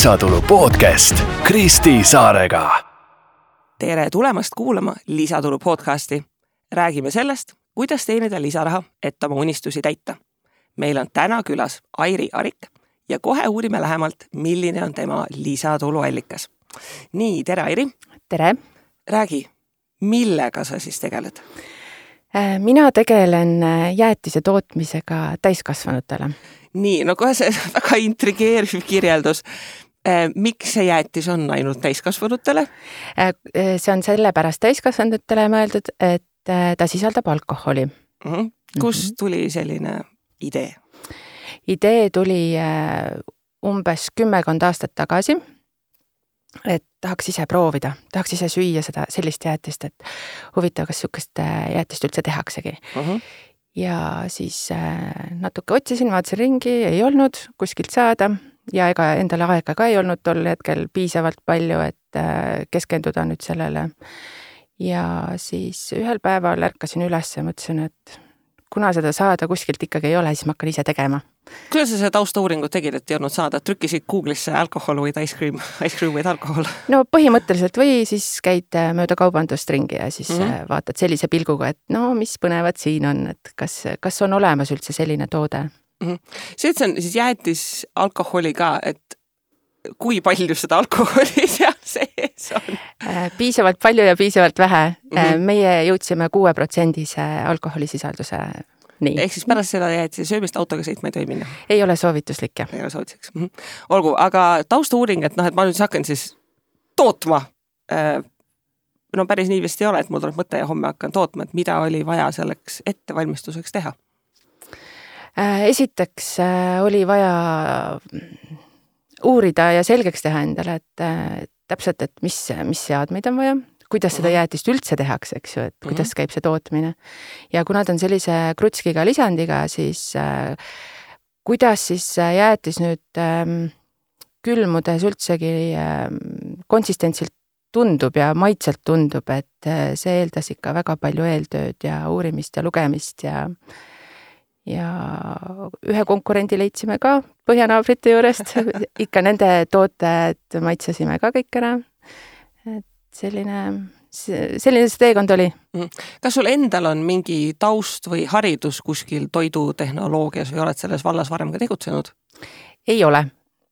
lisatulu podcast Kristi Saarega. tere tulemast kuulama Lisatulu podcasti. räägime sellest, kuidas teenida lisaraha, et oma unistusi täita. meil on täna külas Airi Arik ja kohe uurime lähemalt, milline on tema lisatuluallikas. nii, tere Airi. tere. räägi, millega sa siis tegeled? Äh, mina tegelen äh, jäätise tootmisega täiskasvanutele. nii, no kohe see väga intrigeeriv kirjeldus. Äh, miks see jäätis on ainult täiskasvanutele? see on sellepärast täiskasvanutele mõeldud, et ta sisaldab alkoholi mm. -hmm. kust mhm. tuli selline idee? idee tuli umbes kümmekond aastat tagasi et tahaks ise proovida, tahaks ise süüa seda sellist jäätist, et huvitav, kas äh, jäätist üldse tehaksegi. Mhm. -huh. ja siis äh, natuke otsisin, vaatasin ringi, ei olnud kuskilt saada ja ega endal aega ka ei olnud tol hetkel piisavalt palju, et äh, keskenduda nüüd sellele. ja siis ühel päeval ärkasin üles ja mõtlesin, et kuna seda saada kuskilt ikkagi ei ole, siis ma hakkan ise tegema kuidas sa seda taustauuringut tegid, et ei olnud saada, trükkisid Google'isse alcohol with ice cream, ice cream with alcohol? no põhimõtteliselt või siis käid äh, mööda kaubandust ringi ja siis mm -hmm. vaatad sellise pilguga, et no mis põnevat siin on, et kas, kas on olemas üldse selline toode. See, et see on siis jäätis alkoholi ka, et kui palju seda alkoholi seal sees on? Äh, piisavalt palju ja piisavalt vähe mm. -hmm. meie jõudsime kuueprotsendise alkoholisisalduse ehk siis pärast seda jäätise söömist autoga sõitma ei tohi minna? ei ole soovituslik, jah. ei ole soovituslik mm. -hmm. olgu, aga taustauuring, et noh, et ma nüüd hakkan siis tootma äh, no päris nii vist ei ole, et mul tuleb mõte ja homme hakkan tootma, et mida oli vaja selleks ettevalmistuseks teha? Äh, esiteks äh, oli vaja uurida ja selgeks teha endale, et täpselt, et mis, mis seadmeid on vaja, kuidas seda mhm. jäätist üldse tehakse, eks ju, et mhm. kuidas käib see tootmine. ja kuna ta on sellise krutskiga lisandiga, siis äh, kuidas siis jäätis nüüd ähm, külmudes üldsegi ähm, konsistentsilt tundub ja maitselt tundub, et äh, see eeldas ikka väga palju eeltööd ja uurimist ja lugemist ja ja ühe konkurendi leidsime ka põhjanaabrite juurest ikka nende tooted maitsesime ka kõik ära. et selline, selline see teekond oli. Mhm. kas sul endal on mingi taust või haridus kuskil toidutehnoloogias või oled selles vallas varem ka tegutsenud? ei ole.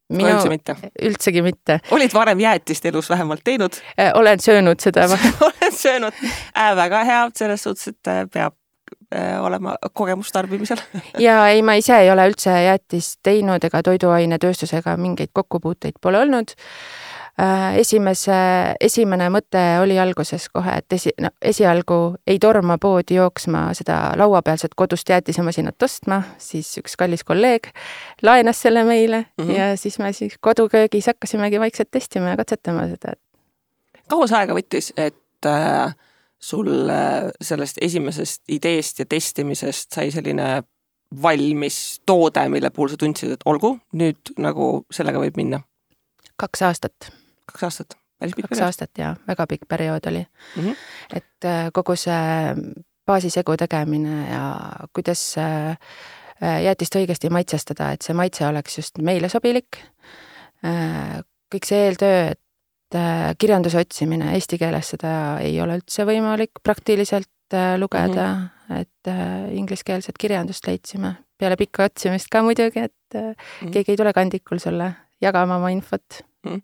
Minu, üldse mitte? üldsegi mitte. olid varem jäätist elus vähemalt teinud? Äh, olen söönud seda olen söönud äh,, väga hea, selles suhtes, et äh, peab olema kogemus tarbimisel ja ei, ma ise ei ole üldse jäätist teinud ega toiduainetööstusega mingeid kokkupuuteid pole olnud Äh, esimese, esimene mõte oli alguses kohe, et esi, no esialgu ei torma poodi jooksma seda lauapealset kodust jäätisemasinat ostma, siis üks kallis kolleeg laenas selle meile mm -hmm. ja siis me siis koduköögis hakkasimegi vaikselt testima ja katsetama seda. kaua see aega võttis, et äh, sul äh, sellest esimesest ideest ja testimisest sai selline valmis toode, mille puhul sa tundsid, et olgu, nüüd nagu sellega võib minna? kaks aastat kaks aastat, päris pikk kaks periood. aastat ja väga pikk periood oli mm. -hmm. et äh, kogu see baasisegu tegemine ja kuidas äh, äh, jäätist õigesti maitsestada, et see maitse oleks just meile sobilik. kõik see eeltöö, et kirjanduse otsimine eesti keeles, seda ei ole üldse võimalik praktiliselt lugeda mm, -hmm. et ingliskeelset kirjandust leidsime peale pikka otsimist ka muidugi, et mm -hmm. keegi ei tule kandikul sulle jagama oma infot mm. -hmm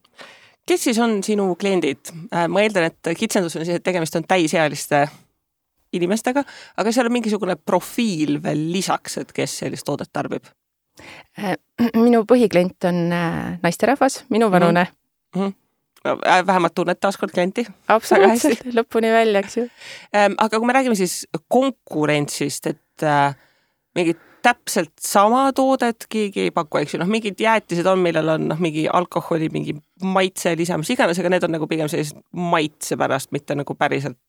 kes siis on sinu kliendid? Äh, ma eeldan, et kitsendus on siis, et tegemist on täisealiste inimestega, aga seal on mingisugune profiil veel lisaks, et kes sellist toodet tarbib? Äh, minu põhiklient on äh, naisterahvas, minuvanune mm. -hmm vähemalt tunned taaskord klienti. absoluutselt, lõpuni välja, eks ju. Ähm, aga kui me räägime siis konkurentsist, et mingit täpselt sama toodet keegi ei paku, eks ju, noh, mingid jäätised on, millel on noh, mingi alkoholi mingi maitse lisa, mis iganes, aga need on nagu pigem sellised maitse pärast, mitte nagu päriselt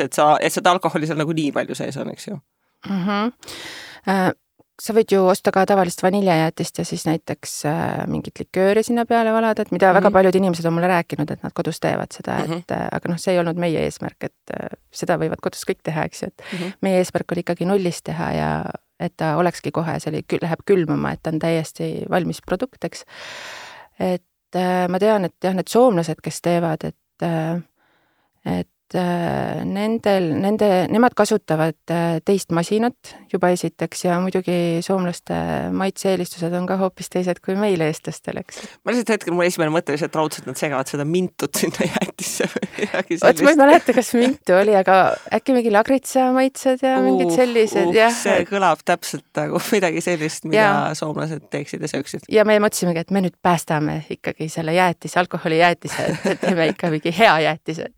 et sa, et seda alkoholi seal nagu nii palju sees on, eks ju mm. -hmm. Sa võid ju osta ka tavalist vaniljejäätist ja siis näiteks äh, mingit likööri sinna peale valada, et mida mm -hmm. väga mhm. paljud inimesed on mulle rääkinud, et nad kodus teevad seda mm, -hmm. et äh, aga noh, see ei olnud meie eesmärk, et äh, seda võivad kodus kõik teha, eks ju, et mm -hmm. meie eesmärk oli ikkagi nullist teha ja et ta olekski kohe, see oli, läheb külmuma, et ta on täiesti valmis produkt, eks. et äh, ma tean, et jah, need soomlased, kes teevad, et äh, et nendel, nende, nemad kasutavad äh, teist masinat juba esiteks ja muidugi soomlaste maitse-eelistused on ka hoopis teised kui meil, eestlastel, eks. ma lihtsalt hetkel, mu esimene mõte lihtsalt raudselt, nad segavad seda mintut sinna jäätisse või midagi vot ma ei sellist. mäleta, kas mintu oli, aga äkki mingi lagritsa maitsed ja mingid sellised, jah. see kõlab täpselt nagu midagi sellist, mida Jaa. soomlased teeksid ja sööksid. ja me mõtlesimegi, et me nüüd päästame ikkagi selle jäätise, alkoholijäätise, et teeme ikka mingi hea jäätise.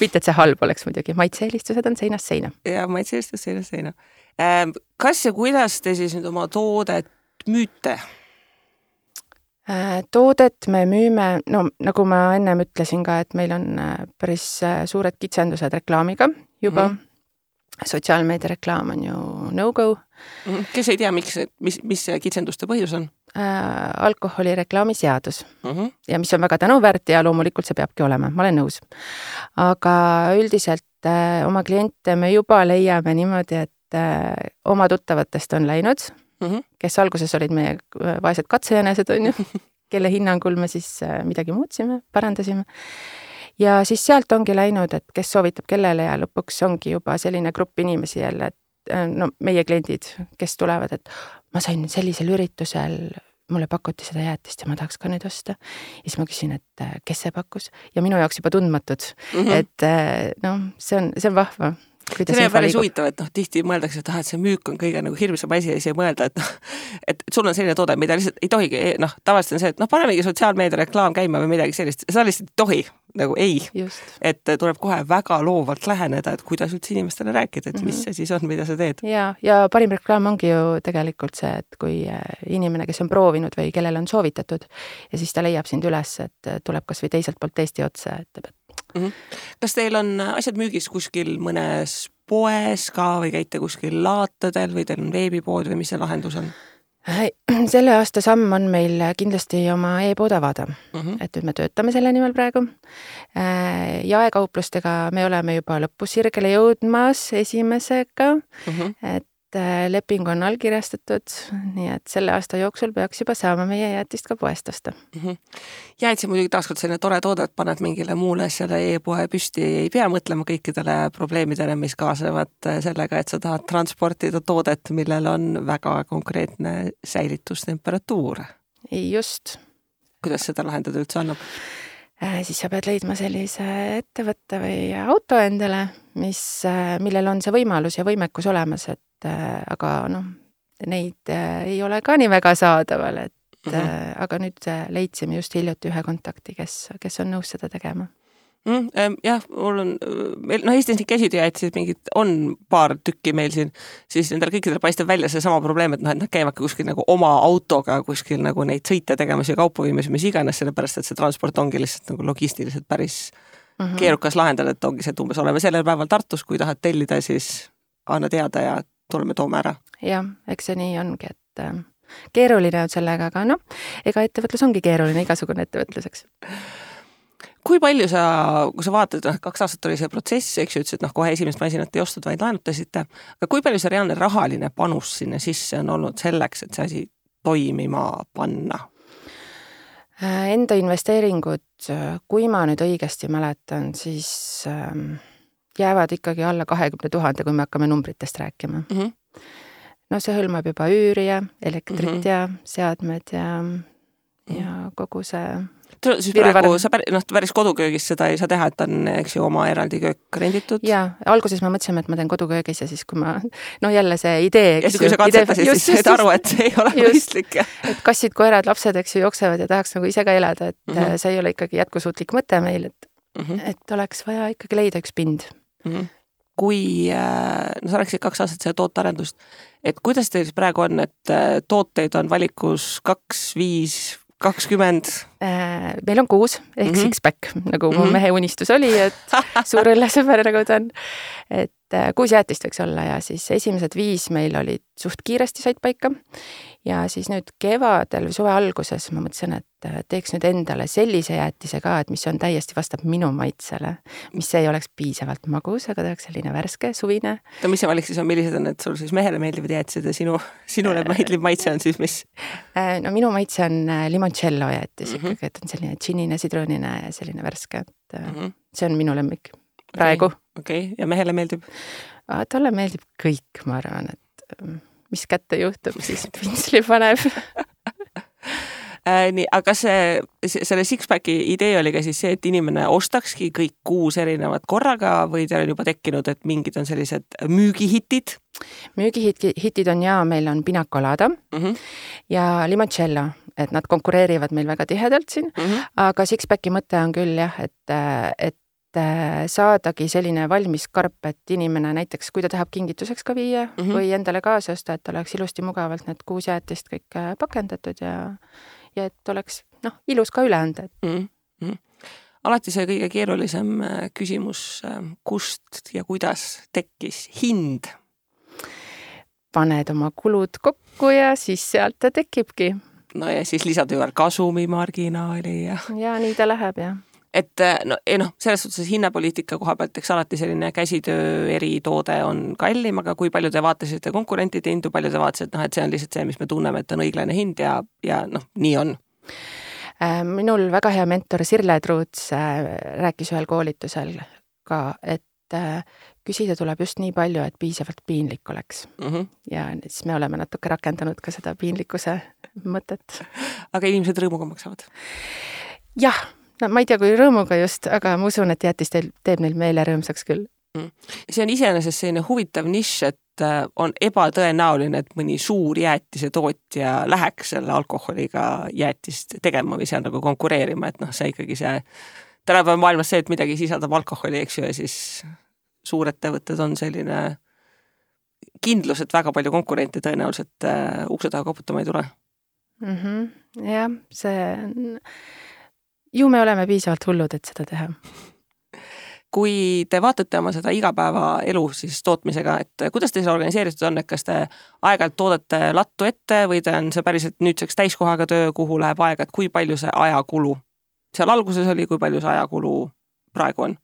Mitte, et see halb oleks muidugi, maitse-eelistused on seinast seina. ja maitse-eelistus seinast seina. kas ja kuidas te siis nüüd oma toodet müüte? Äh, toodet me müüme, no nagu ma ennem ütlesin ka, et meil on äh, päris äh, suured kitsendused reklaamiga juba mm. -hmm. sotsiaalmeedia reklaam on ju no-go Mhm. kes ei tea, miks, mis, mis see kitsenduste põhjus on äh,. alkoholireklaami seadus mm? -hmm. ja mis on väga tänuväärt ja loomulikult see peabki olema, ma olen nõus. aga üldiselt äh, oma kliente me juba leiame niimoodi, et äh, oma tuttavatest on läinud Mm -hmm. kes alguses olid meie äh, vaesed katsejänesed, on ju, kelle hinnangul me siis äh, midagi muutsime, parandasime. ja siis sealt ongi läinud, et kes soovitab kellele ja lõpuks ongi juba selline grupp inimesi jälle, et no meie kliendid, kes tulevad, et ma sain sellisel üritusel, mulle pakuti seda jäätist ja ma tahaks ka nüüd osta. ja siis ma küsin, et äh, kes see pakkus ja minu jaoks juba tundmatud mm, -hmm. et äh, noh, see on, see on vahva. See on päris huvitav, et noh, tihti mõeldakse, et ah, et see müük on kõige nagu hirmsam asi ja siis ei mõelda, et noh, et sul on selline toode, mida lihtsalt ei tohigi, noh, tavaliselt on see, et noh, panemegi sotsiaalmeedia reklaam käima või midagi sellist, seda lihtsalt ei tohi, nagu ei. et tuleb kohe väga loovalt läheneda, et kuidas üldse inimestele rääkida, et mis see siis on, mida sa teed. ja, ja parim reklaam ongi ju tegelikult see, et kui äh, inimene, kes on proovinud või kellele on soovitatud ja siis ta leiab sind üles, et tuleb kasvõi teiselt poolt Eesti otsa, ütleb, et mm. -hmm. kas teil on asjad müügis kuskil mõnes poes ka või käite kuskil laatadel või teil on veebipood või mis see lahendus on Äh, selle aasta samm on meil kindlasti oma e-pood avada mm? -hmm. et nüüd me töötame selle nimel praegu. Äh, jaekauplustega me oleme juba lõpusirgele jõudmas esimesega Mm -hmm. et äh, leping on allkirjastatud, nii et selle aasta jooksul peaks juba saama meie jäätist ka poest osta. mm. -hmm. jääd see muidugi taaskord selline tore toode, et paned mingile muule asjale e-poe püsti, ei pea mõtlema kõikidele probleemidele, mis kaasnevad sellega, et sa tahad transportida toodet, millel on väga konkreetne säilitustemperatuur. just, kuidas seda lahendada üldse annab? Äh, siis sa pead leidma sellise ettevõtte või auto endale, mis, millel on see võimalus ja võimekus olemas, et äh, aga noh, neid äh, ei ole ka nii väga saadaval, et mm -hmm. aga nüüd leidsime just hiljuti ühe kontakti, kes, kes on nõus seda tegema mm,. jah, mul on, meil noh, Eestis neid käsitööjäätiseid mingid on paar tükki meil siin, siis nendel kõikidel paistab välja seesama probleem, et noh, et nad käivadki kuskil nagu oma autoga kuskil nagu neid sõite tegemas ja kaupa viimas, mis iganes, sellepärast et see transport ongi lihtsalt nagu logistiliselt päris mm -hmm. keerukas lahendada, et ongi see, et umbes oleme sellel päeval Tartus, kui tahad tellida, siis anna teada ja tuleme, toome ära. jah, eks see nii ongi, et äh, keeruline on sellega, aga noh, ega ettevõtlus ongi keeruline, igasugune ettevõtlus, eks kui palju sa, kui sa vaatad, noh, kaks aastat oli see protsess, eks ju, ütlesid, noh, kohe esimest masinat ei ostnud, vaid laenutasite, aga kui palju see reaalne rahaline panus sinna sisse on olnud selleks, et see asi toimima panna? Äh, Enda investeeringud, kui ma nüüd õigesti mäletan, siis ähm, jäävad ikkagi alla kahekümne tuhande, kui me hakkame numbritest rääkima mm. -hmm. no see hõlmab juba üüri ja elektrit mm Mhm. -hmm. ja seadmed ja, ja kogu see siis Virvarr. praegu sa päris, noh, päris koduköögis seda ei saa teha, et on, eks ju, oma eraldi köök renditud. ja alguses me mõtlesime, et ma teen koduköögis ja siis, kui ma, noh jälle see idee, ja siis, kui sa katsetasid, siis said aru, et see ei ole Just. mõistlik et kassid, koerad, lapsed, eks ju, jooksevad ja tahaks nagu ise ka elada, et mm. -hmm. see ei ole ikkagi jätkusuutlik mõte meil, et, mm. -hmm. et oleks vaja ikkagi leida üks pind. Mm -hmm. kui, äh, no sa rääkisid kaks aastat seda tootearendust, et kuidas teil siis praegu on, et äh, tooteid on valikus kaks, viis, kakskümmend? Äh, meil on kuus ehk mm. -hmm. six-pack, nagu mu Mhm. mehe unistus oli, et suur õllesõber, nagu ta on. et äh, kuus jäätist võiks olla ja siis esimesed viis meil olid suht kiiresti said paika. Ja siis nüüd kevadel või suve alguses ma mõtlesin, et äh, teeks nüüd endale sellise jäätise ka, et mis on täiesti vastab minu maitsele, mis ei oleks piisavalt magus, aga ta oleks selline värske, suvine. no mis see valik siis on, millised on need sul siis mehele meeldivad jäätised ja sinu, sinule meeldiv maitse on siis mis? Äh, no minu maitse on limoncello jäätis mm -hmm. ikkagi, et on selline džinnine, sidrunine ja selline värske, et mm -hmm. see on minu lemmik praegu. okei okay., ja mehele meeldib? talle meeldib kõik, ma arvan, et ähm, mis kätte juhtub, siis pintsli paneb äh, nii, aga see, selle Sixpacki idee oli ka siis see, et inimene ostakski kõik kuus erinevat korraga või teil on juba tekkinud, et mingid on sellised müügihitid? müügihitid on ja meil on Pina Colada mm -hmm. ja Limoncello, et nad konkureerivad meil väga tihedalt siin mm, -hmm. aga Sixpacki mõte on küll jah, et, et saadagi selline valmis karp, et inimene näiteks, kui ta tahab kingituseks ka viia mm -hmm. või endale kaasa osta, et oleks ilusti mugavalt need kuus jäätist kõik äh, pakendatud ja, ja et oleks noh, ilus ka üle anda, mm. -hmm. alati see kõige keerulisem äh, küsimus, kust ja kuidas tekkis hind? paned oma kulud kokku ja siis sealt ta tekibki. no ja siis lisad veel kasumimarginaali ja. ja nii ta läheb jah et äh, no ei noh, selles suhtes hinnapoliitika koha pealt, eks alati selline käsitöö eritoode on kallim, aga kui palju te vaatasite konkurentide hindu, palju te vaatasite, noh, et see on lihtsalt see, mis me tunneme, et on õiglane hind ja, ja noh, nii on äh, minul väga hea mentor Sirle Truuts äh, rääkis ühel koolitusel ka, et küsida tuleb just nii palju, et piisavalt piinlik oleks mm. -hmm. ja siis me oleme natuke rakendanud ka seda piinlikkuse mõtet. aga inimesed rõõmuga maksavad? jah no ma ei tea, kui rõõmuga just, aga ma usun, et jäätis teil, teeb neil meele rõõmsaks küll. Mm. see on iseenesest selline huvitav nišš, et äh, on ebatõenäoline, et mõni suur jäätisetootja läheks selle alkoholiga jäätist tegema või seal nagu konkureerima, et noh, see ikkagi see tänapäeva maailmas see, et midagi sisaldab alkoholi, eks ju, ja siis suurettevõtted on selline kindlus, et väga palju konkurente tõenäoliselt uh, ukse taha koputama ei tule mm. -hmm. jah, see on ju me oleme piisavalt hullud, et seda teha kui te vaatate oma seda igapäevaelu siis tootmisega, et kuidas teil see organiseeritud on, et kas te aeg-ajalt toodate lattu ette või ta on see päriselt nüüdseks täiskohaga töö, kuhu läheb aega, et kui palju see ajakulu seal alguses oli, kui palju see ajakulu praegu on?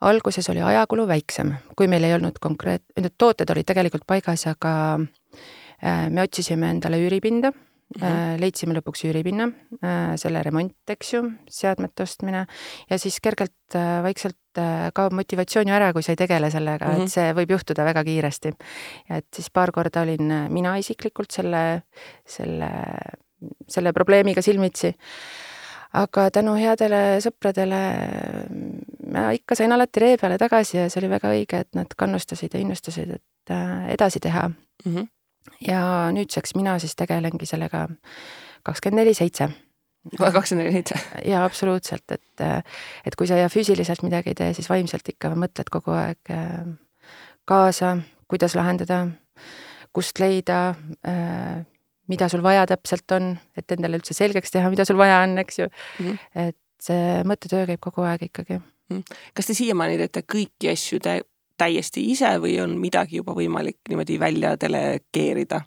alguses oli ajakulu väiksem, kui meil ei olnud konkreet-, need tooted olid tegelikult paigas, aga äh, me otsisime endale üüripinda Mm -hmm. leidsime lõpuks üüripinna, äh, selle remont, eks ju, seadmete ostmine ja siis kergelt äh, vaikselt kaob motivatsioon ju ära, kui sa ei tegele sellega mm, -hmm. et mhm. see võib juhtuda väga kiiresti. ja et siis paar korda olin mina isiklikult selle, selle, selle probleemiga silmitsi. aga tänu headele sõpradele ma ikka sain alati ree peale tagasi ja see oli väga õige, et nad kannustasid ja innustasid, et edasi teha mm. -hmm ja nüüdseks mina siis tegelengi sellega kakskümmend neli seitse kakskümmend neli seitse? jaa, absoluutselt, et, et kui sa füüsiliselt midagi ei tee, siis vaimselt ikka mõtled kogu aeg äh, kaasa, kuidas lahendada, kust leida, äh, mida sul vaja täpselt on, et endale üldse selgeks teha, mida sul vaja on, eks ju mm. -hmm. et see mõttetöö käib kogu aeg ikkagi. Mhm. kas te siiamaani teete kõiki asju te täiesti ise või on midagi juba võimalik niimoodi välja delegeerida?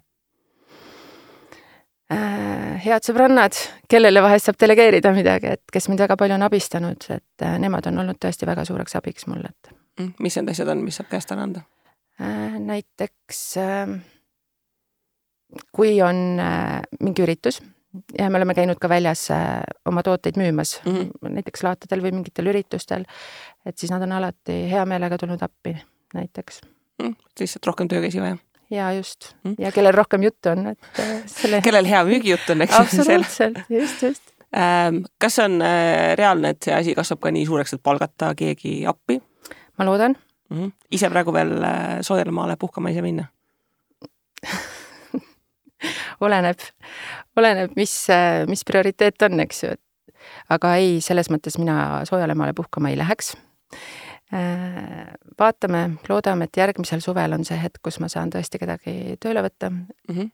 Äh, head sõbrannad, kellele vahest saab delegeerida midagi, et kes mind väga palju on abistanud, et äh, nemad on olnud tõesti väga suureks abiks mulle, et. Mm, mis need asjad on, mis saab käest ära anda? Äh, näiteks kui on mingi üritus ja me oleme käinud ka väljas oma tooteid müümas mm, -hmm. näiteks laatadel või mingitel üritustel, et siis nad on alati hea meelega tulnud appi näiteks mm,. lihtsalt rohkem töökäsi vaja ja just mm., ja kellel rohkem juttu on, et äh, selle kellel hea müügijutt on, eks absoluutselt, just, just ähm,. kas on äh, reaalne, et see asi kasvab ka nii suureks, et palgata keegi appi? ma loodan mm. -hmm. ise praegu veel äh, soojale maale puhkama ei saa minna oleneb, oleneb, mis, mis prioriteet on, eks ju, et aga ei, selles mõttes mina soojale maale puhkama ei läheks Äh, vaatame, loodame, et järgmisel suvel on see hetk, kus ma saan tõesti kedagi tööle võtta mm. -hmm.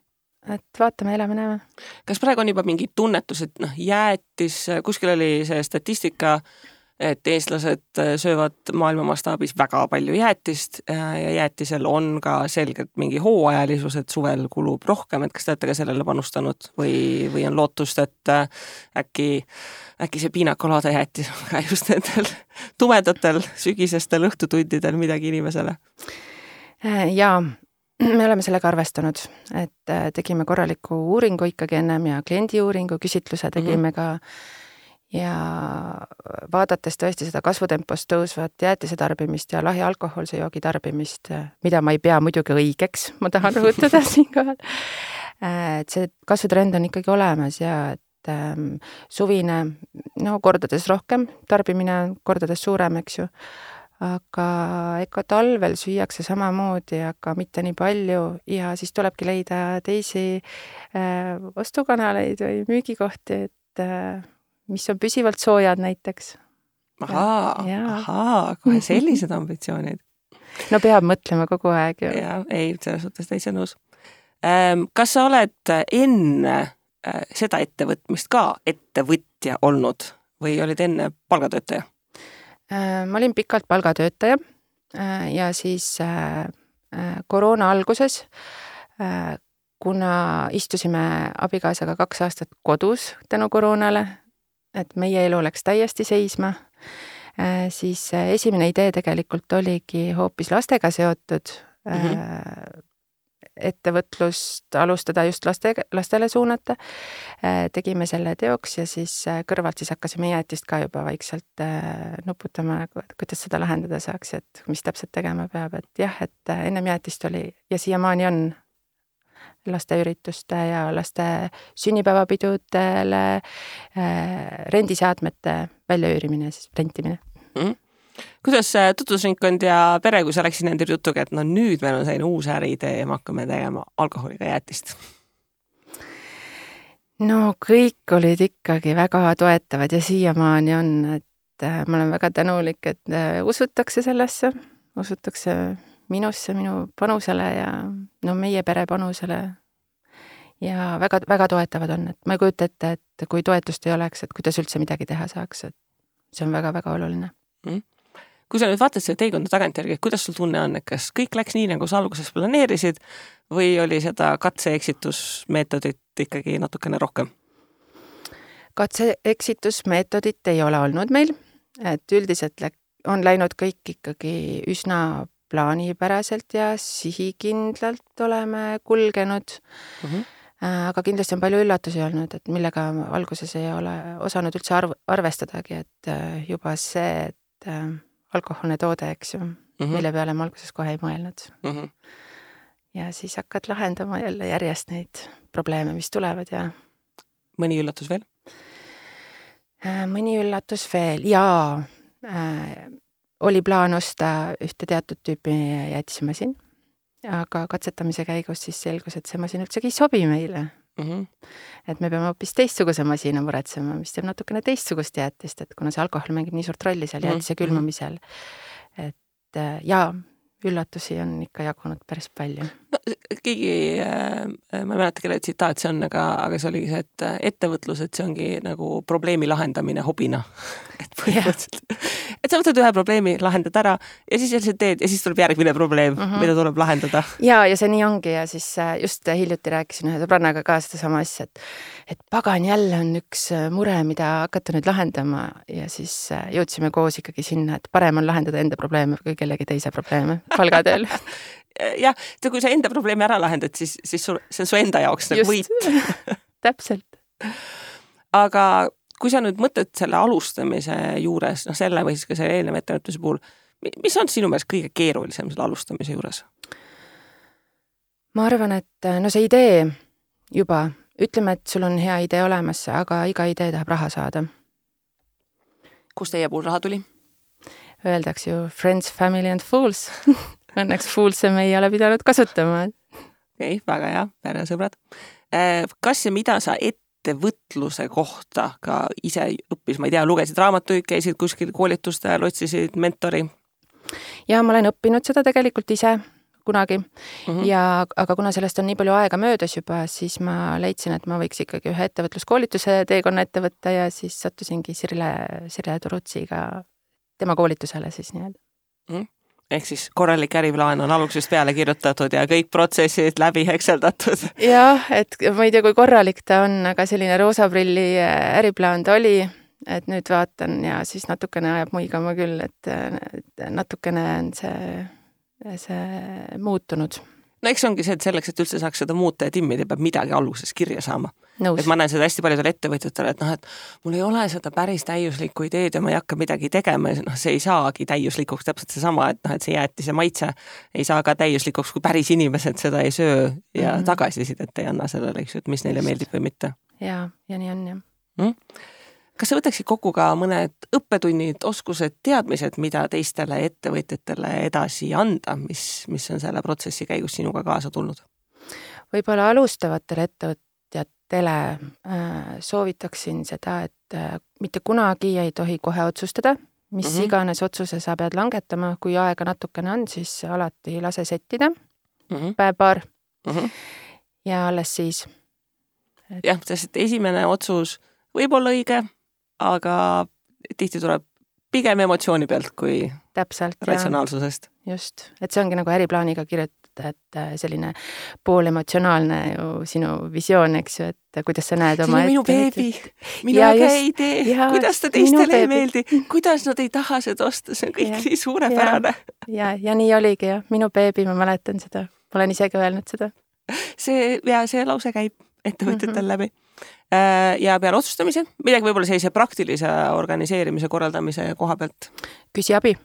et vaatame, elame-näeme. kas praegu on juba mingi tunnetus, et noh, jäätis, kuskil oli see statistika, et eestlased äh, söövad maailma mastaabis väga palju jäätist ja jäätisel on ka selgelt mingi hooajalisus, et suvel kulub rohkem, et kas te olete ka sellele panustanud või, või on lootust, et äkki, äkki see piinakolaade jäätis on ka just nendel tumedatel sügisestel õhtutundidel midagi inimesele? jaa me oleme sellega arvestanud, et äh, tegime korraliku uuringu ikkagi ennem ja kliendiuuringu, küsitluse tegime mm -hmm. ka ja vaadates tõesti seda kasvutempost tõusvat jäätise tarbimist ja lahja alkohoolse joogi tarbimist, mida ma ei pea muidugi õigeks, ma tahan rõhutada siinkohal, et see kasvutrend on ikkagi olemas ja et ähm, suvine, no kordades rohkem, tarbimine on kordades suurem, eks ju. Aga ega talvel süüakse samamoodi, aga mitte nii palju ja siis tulebki leida teisi äh, ostukanaleid või müügikohti, et äh, mis on püsivalt soojad näiteks. ahaa, ahaa, kohe sellised ambitsioonid. no peab mõtlema kogu aeg ju. jaa, ei, selles suhtes täitsa nõus ähm,. kas sa oled enne äh, seda ettevõtmist ka ettevõtja olnud või olid enne palgatöötaja? Äh, ma olin pikalt palgatöötaja äh, ja siis koroona alguses, kuna istusime abikaasaga kaks aastat kodus tänu koroonale, et meie elu läks täiesti seisma, siis esimene idee tegelikult oligi hoopis lastega seotud mm. -hmm ettevõtlust alustada just laste, lastele suunata. Äh, tegime selle teoks ja siis äh, kõrvalt siis hakkasime jäätist ka juba vaikselt äh, nuputama, kuidas seda lahendada saaks, et mis täpselt tegema peab, et jah, et ennem jäätist oli ja siiamaani on lasteürituste ja laste sünnipäevapidudele rendiseadmete väljaüürimine, siis rentimine mm. -hmm kuidas tutvusringkond ja pere, kui sa läksid nende jutuga, et no nüüd meil on selline uus äriidee ja me hakkame tegema alkoholiga jäätist? no kõik olid ikkagi väga toetavad ja siiamaani on, et äh, ma olen väga tänulik, et äh, usutakse sellesse, usutakse minusse, minu panusele ja no meie pere panusele. ja väga-väga toetavad on, et ma ei kujuta ette, et kui toetust ei oleks, et kuidas üldse midagi teha saaks, et see on väga-väga oluline mm kui sa nüüd vaatad seda teekonda tagantjärgi, kuidas sul tunne on, et kas kõik läks nii, nagu sa alguses planeerisid või oli seda katse-eksitusmeetodit ikkagi natukene rohkem? katse-eksitusmeetodit ei ole olnud meil, et üldiselt on läinud kõik ikkagi üsna plaanipäraselt ja sihikindlalt oleme kulgenud mm. -hmm aga kindlasti on palju üllatusi olnud, et millega alguses ei ole osanud üldse arv, arvestadagi, et äh, juba see, et äh, alkohoolne toode, eks ju mm, -hmm. mille peale ma alguses kohe ei mõelnud mm. -hmm. ja siis hakkad lahendama jälle järjest neid probleeme, mis tulevad ja. mõni üllatus veel? Äh, mõni üllatus veel jaa oli plaan osta ühte teatud tüüpi jäätisemasin, aga katsetamise käigus siis selgus, et see masin üldsegi ei sobi meile mm. -hmm. et me peame hoopis teistsuguse masina muretsema, mis teeb natukene teistsugust jäätist, et kuna see alkohol mängib nii suurt rolli seal jäätise mm -hmm. külmamisel, et äh, jaa, üllatusi on ikka jagunud päris palju. no keegi äh,, ma ei mäleta, kelle tsitaat see on, aga, aga see oligi see, et äh, ettevõtlus, et see ongi nagu probleemi lahendamine hobina et põhimõtteliselt yeah., et sa võtad ühe probleemi, lahendad ära ja siis jälle teed ja siis tuleb järgmine probleem mm, -hmm. mida tuleb lahendada. ja, ja see nii ongi ja siis äh, just hiljuti rääkisin ühe sõbrannaga ka sedasama asja, et et pagan, jälle on üks äh, mure, mida hakata nüüd lahendama ja siis jõudsime koos ikkagi sinna, et parem on lahendada enda probleeme kui kellegi teise probleeme palgatööl jah, kui sa enda probleemi ära lahendad, siis, siis sul, see on su enda jaoks nagu võit täpselt. aga kui sa nüüd mõtled selle alustamise juures, noh selle või siis ka selle eelneva ettevõtluse puhul, mis on sinu meelest kõige keerulisem selle alustamise juures? ma arvan, et no see idee juba, ütleme, et sul on hea idee olemas, aga iga idee tahab raha saada. kust teie puhul raha tuli? Öeldakse ju friends, family and fools Õnneks Foolse me ei ole pidanud kasutama. okei okay,, väga hea, peresõbrad. Äh, kas ja mida sa ettevõtluse kohta ka ise õppis, ma ei tea, lugesid raamatuid, käisid kuskil koolitustel, otsisid mentori? ja ma olen õppinud seda tegelikult ise kunagi mm. -hmm. ja, aga kuna sellest on nii palju aega möödas juba, siis ma leidsin, et ma võiks ikkagi ühe ettevõtluskoolituse teekonna ette võtta ja siis sattusingi Sirle, Sirle Turutsiga tema koolitusele siis nii-öelda mm. ehk siis korralik äriplaan on algusest peale kirjutatud ja kõik protsessid läbi hekseldatud. jah, et ma ei tea, kui korralik ta on, aga selline roosaprilli äh, äriplaan ta oli, et nüüd vaatan ja siis natukene ajab muigama küll, et natukene on see, see muutunud no eks ongi see, et selleks, et üldse saaks seda muuta ja timmida, peab midagi alguses kirja saama. Et ma näen seda hästi paljudel ettevõtjatel, et noh, et mul ei ole seda päris täiuslikku ideed ja ma ei hakka midagi tegema ja noh, see ei saagi täiuslikuks, täpselt seesama, et noh, et see jäätise maitse ei saa ka täiuslikuks, kui päris inimesed seda ei söö ja mm -hmm. tagasisidet ei anna sellele, eks ju, et mis neile meeldib või mitte. ja, ja nii on jah mm kas sa võtaksid kokku ka mõned õppetunnid, oskused, teadmised, mida teistele ettevõtjatele edasi anda, mis, mis on selle protsessi käigus sinuga kaasa tulnud? võib-olla alustavatele ettevõtjatele äh, soovitaksin seda, et äh, mitte kunagi ei tohi kohe otsustada, mis mm -hmm. iganes otsuse sa pead langetama, kui aega natukene on, siis alati lase settida mm -hmm. päev-paar mm. -hmm. ja alles siis et.... jah, sest esimene otsus võib olla õige aga tihti tuleb pigem emotsiooni pealt kui täpselt, ratsionaalsusest. just, et see ongi nagu äriplaaniga kirjutada, et äh, selline poolemotsionaalne ju sinu visioon, eks ju, et kuidas sa näed oma minu beebi, minu äge idee, kuidas ta teistele ei meeldi, kuidas nad ei taha seda osta, see on kõik ja, nii suurepärane. ja, ja nii oligi jah, minu beebi, ma mäletan seda, ma olen isegi öelnud seda. see ja see lause käib ettevõtjatel mm -hmm. läbi. Äh, ja peale otsustamise midagi võib-olla sellise praktilise organiseerimise korraldamise koha pealt? küsi abi.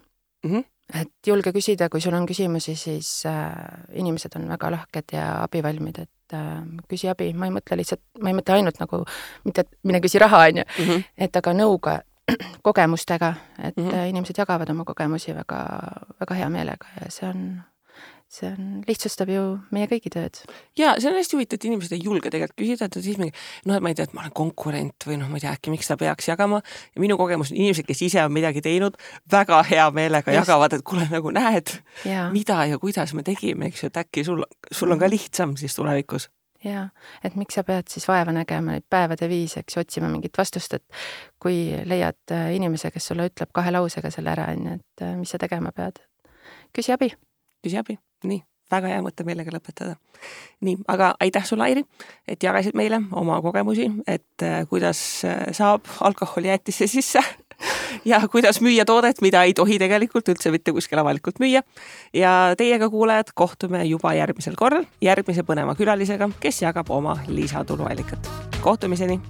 Mm. -hmm. Et julge küsida, kui sul on küsimusi, siis äh, inimesed on väga lahked ja abivalmid, et äh, küsi abi, ma ei mõtle lihtsalt, ma ei mõtle ainult nagu mitte, et mine küsi raha, on ju, mhm. et aga nõuga, kogemustega, et mm -hmm. inimesed jagavad oma kogemusi väga, väga hea meelega ja see on see on, lihtsustab ju meie kõigi tööd. ja see on hästi huvitav, et inimesed ei julge tegelikult küsida, et siis mingi noh, et ma ei tea, et ma olen konkurent või noh, ma ei tea, äkki miks ta peaks jagama. ja minu kogemus on inimesed, kes ise on midagi teinud, väga hea meelega Just. jagavad, et kuule nagu näed, mida ja kuidas me tegime, eks ju, et äkki sul, sul on ka lihtsam siis tulevikus jaa, et miks sa pead siis vaeva nägema neid päevade viisi, eks ju, otsima mingit vastust, et kui leiad äh, inimese, kes sulle ütleb kahe lausega selle ära, on ju, et äh, mis sa tegema pead. küsi abi. küsi abi nii, väga hea mõte meelega lõpetada. nii, aga aitäh sulle, Airi, et jagasid meile oma kogemusi, et äh, kuidas äh, saab alkoholi jäätisse sisse ja kuidas müüa toodet, mida ei tohi tegelikult üldse mitte kuskil avalikult müüa. ja teiega, kuulajad, kohtume juba järgmisel korral järgmise põneva külalisega, kes jagab oma lisatuluallikat. kohtumiseni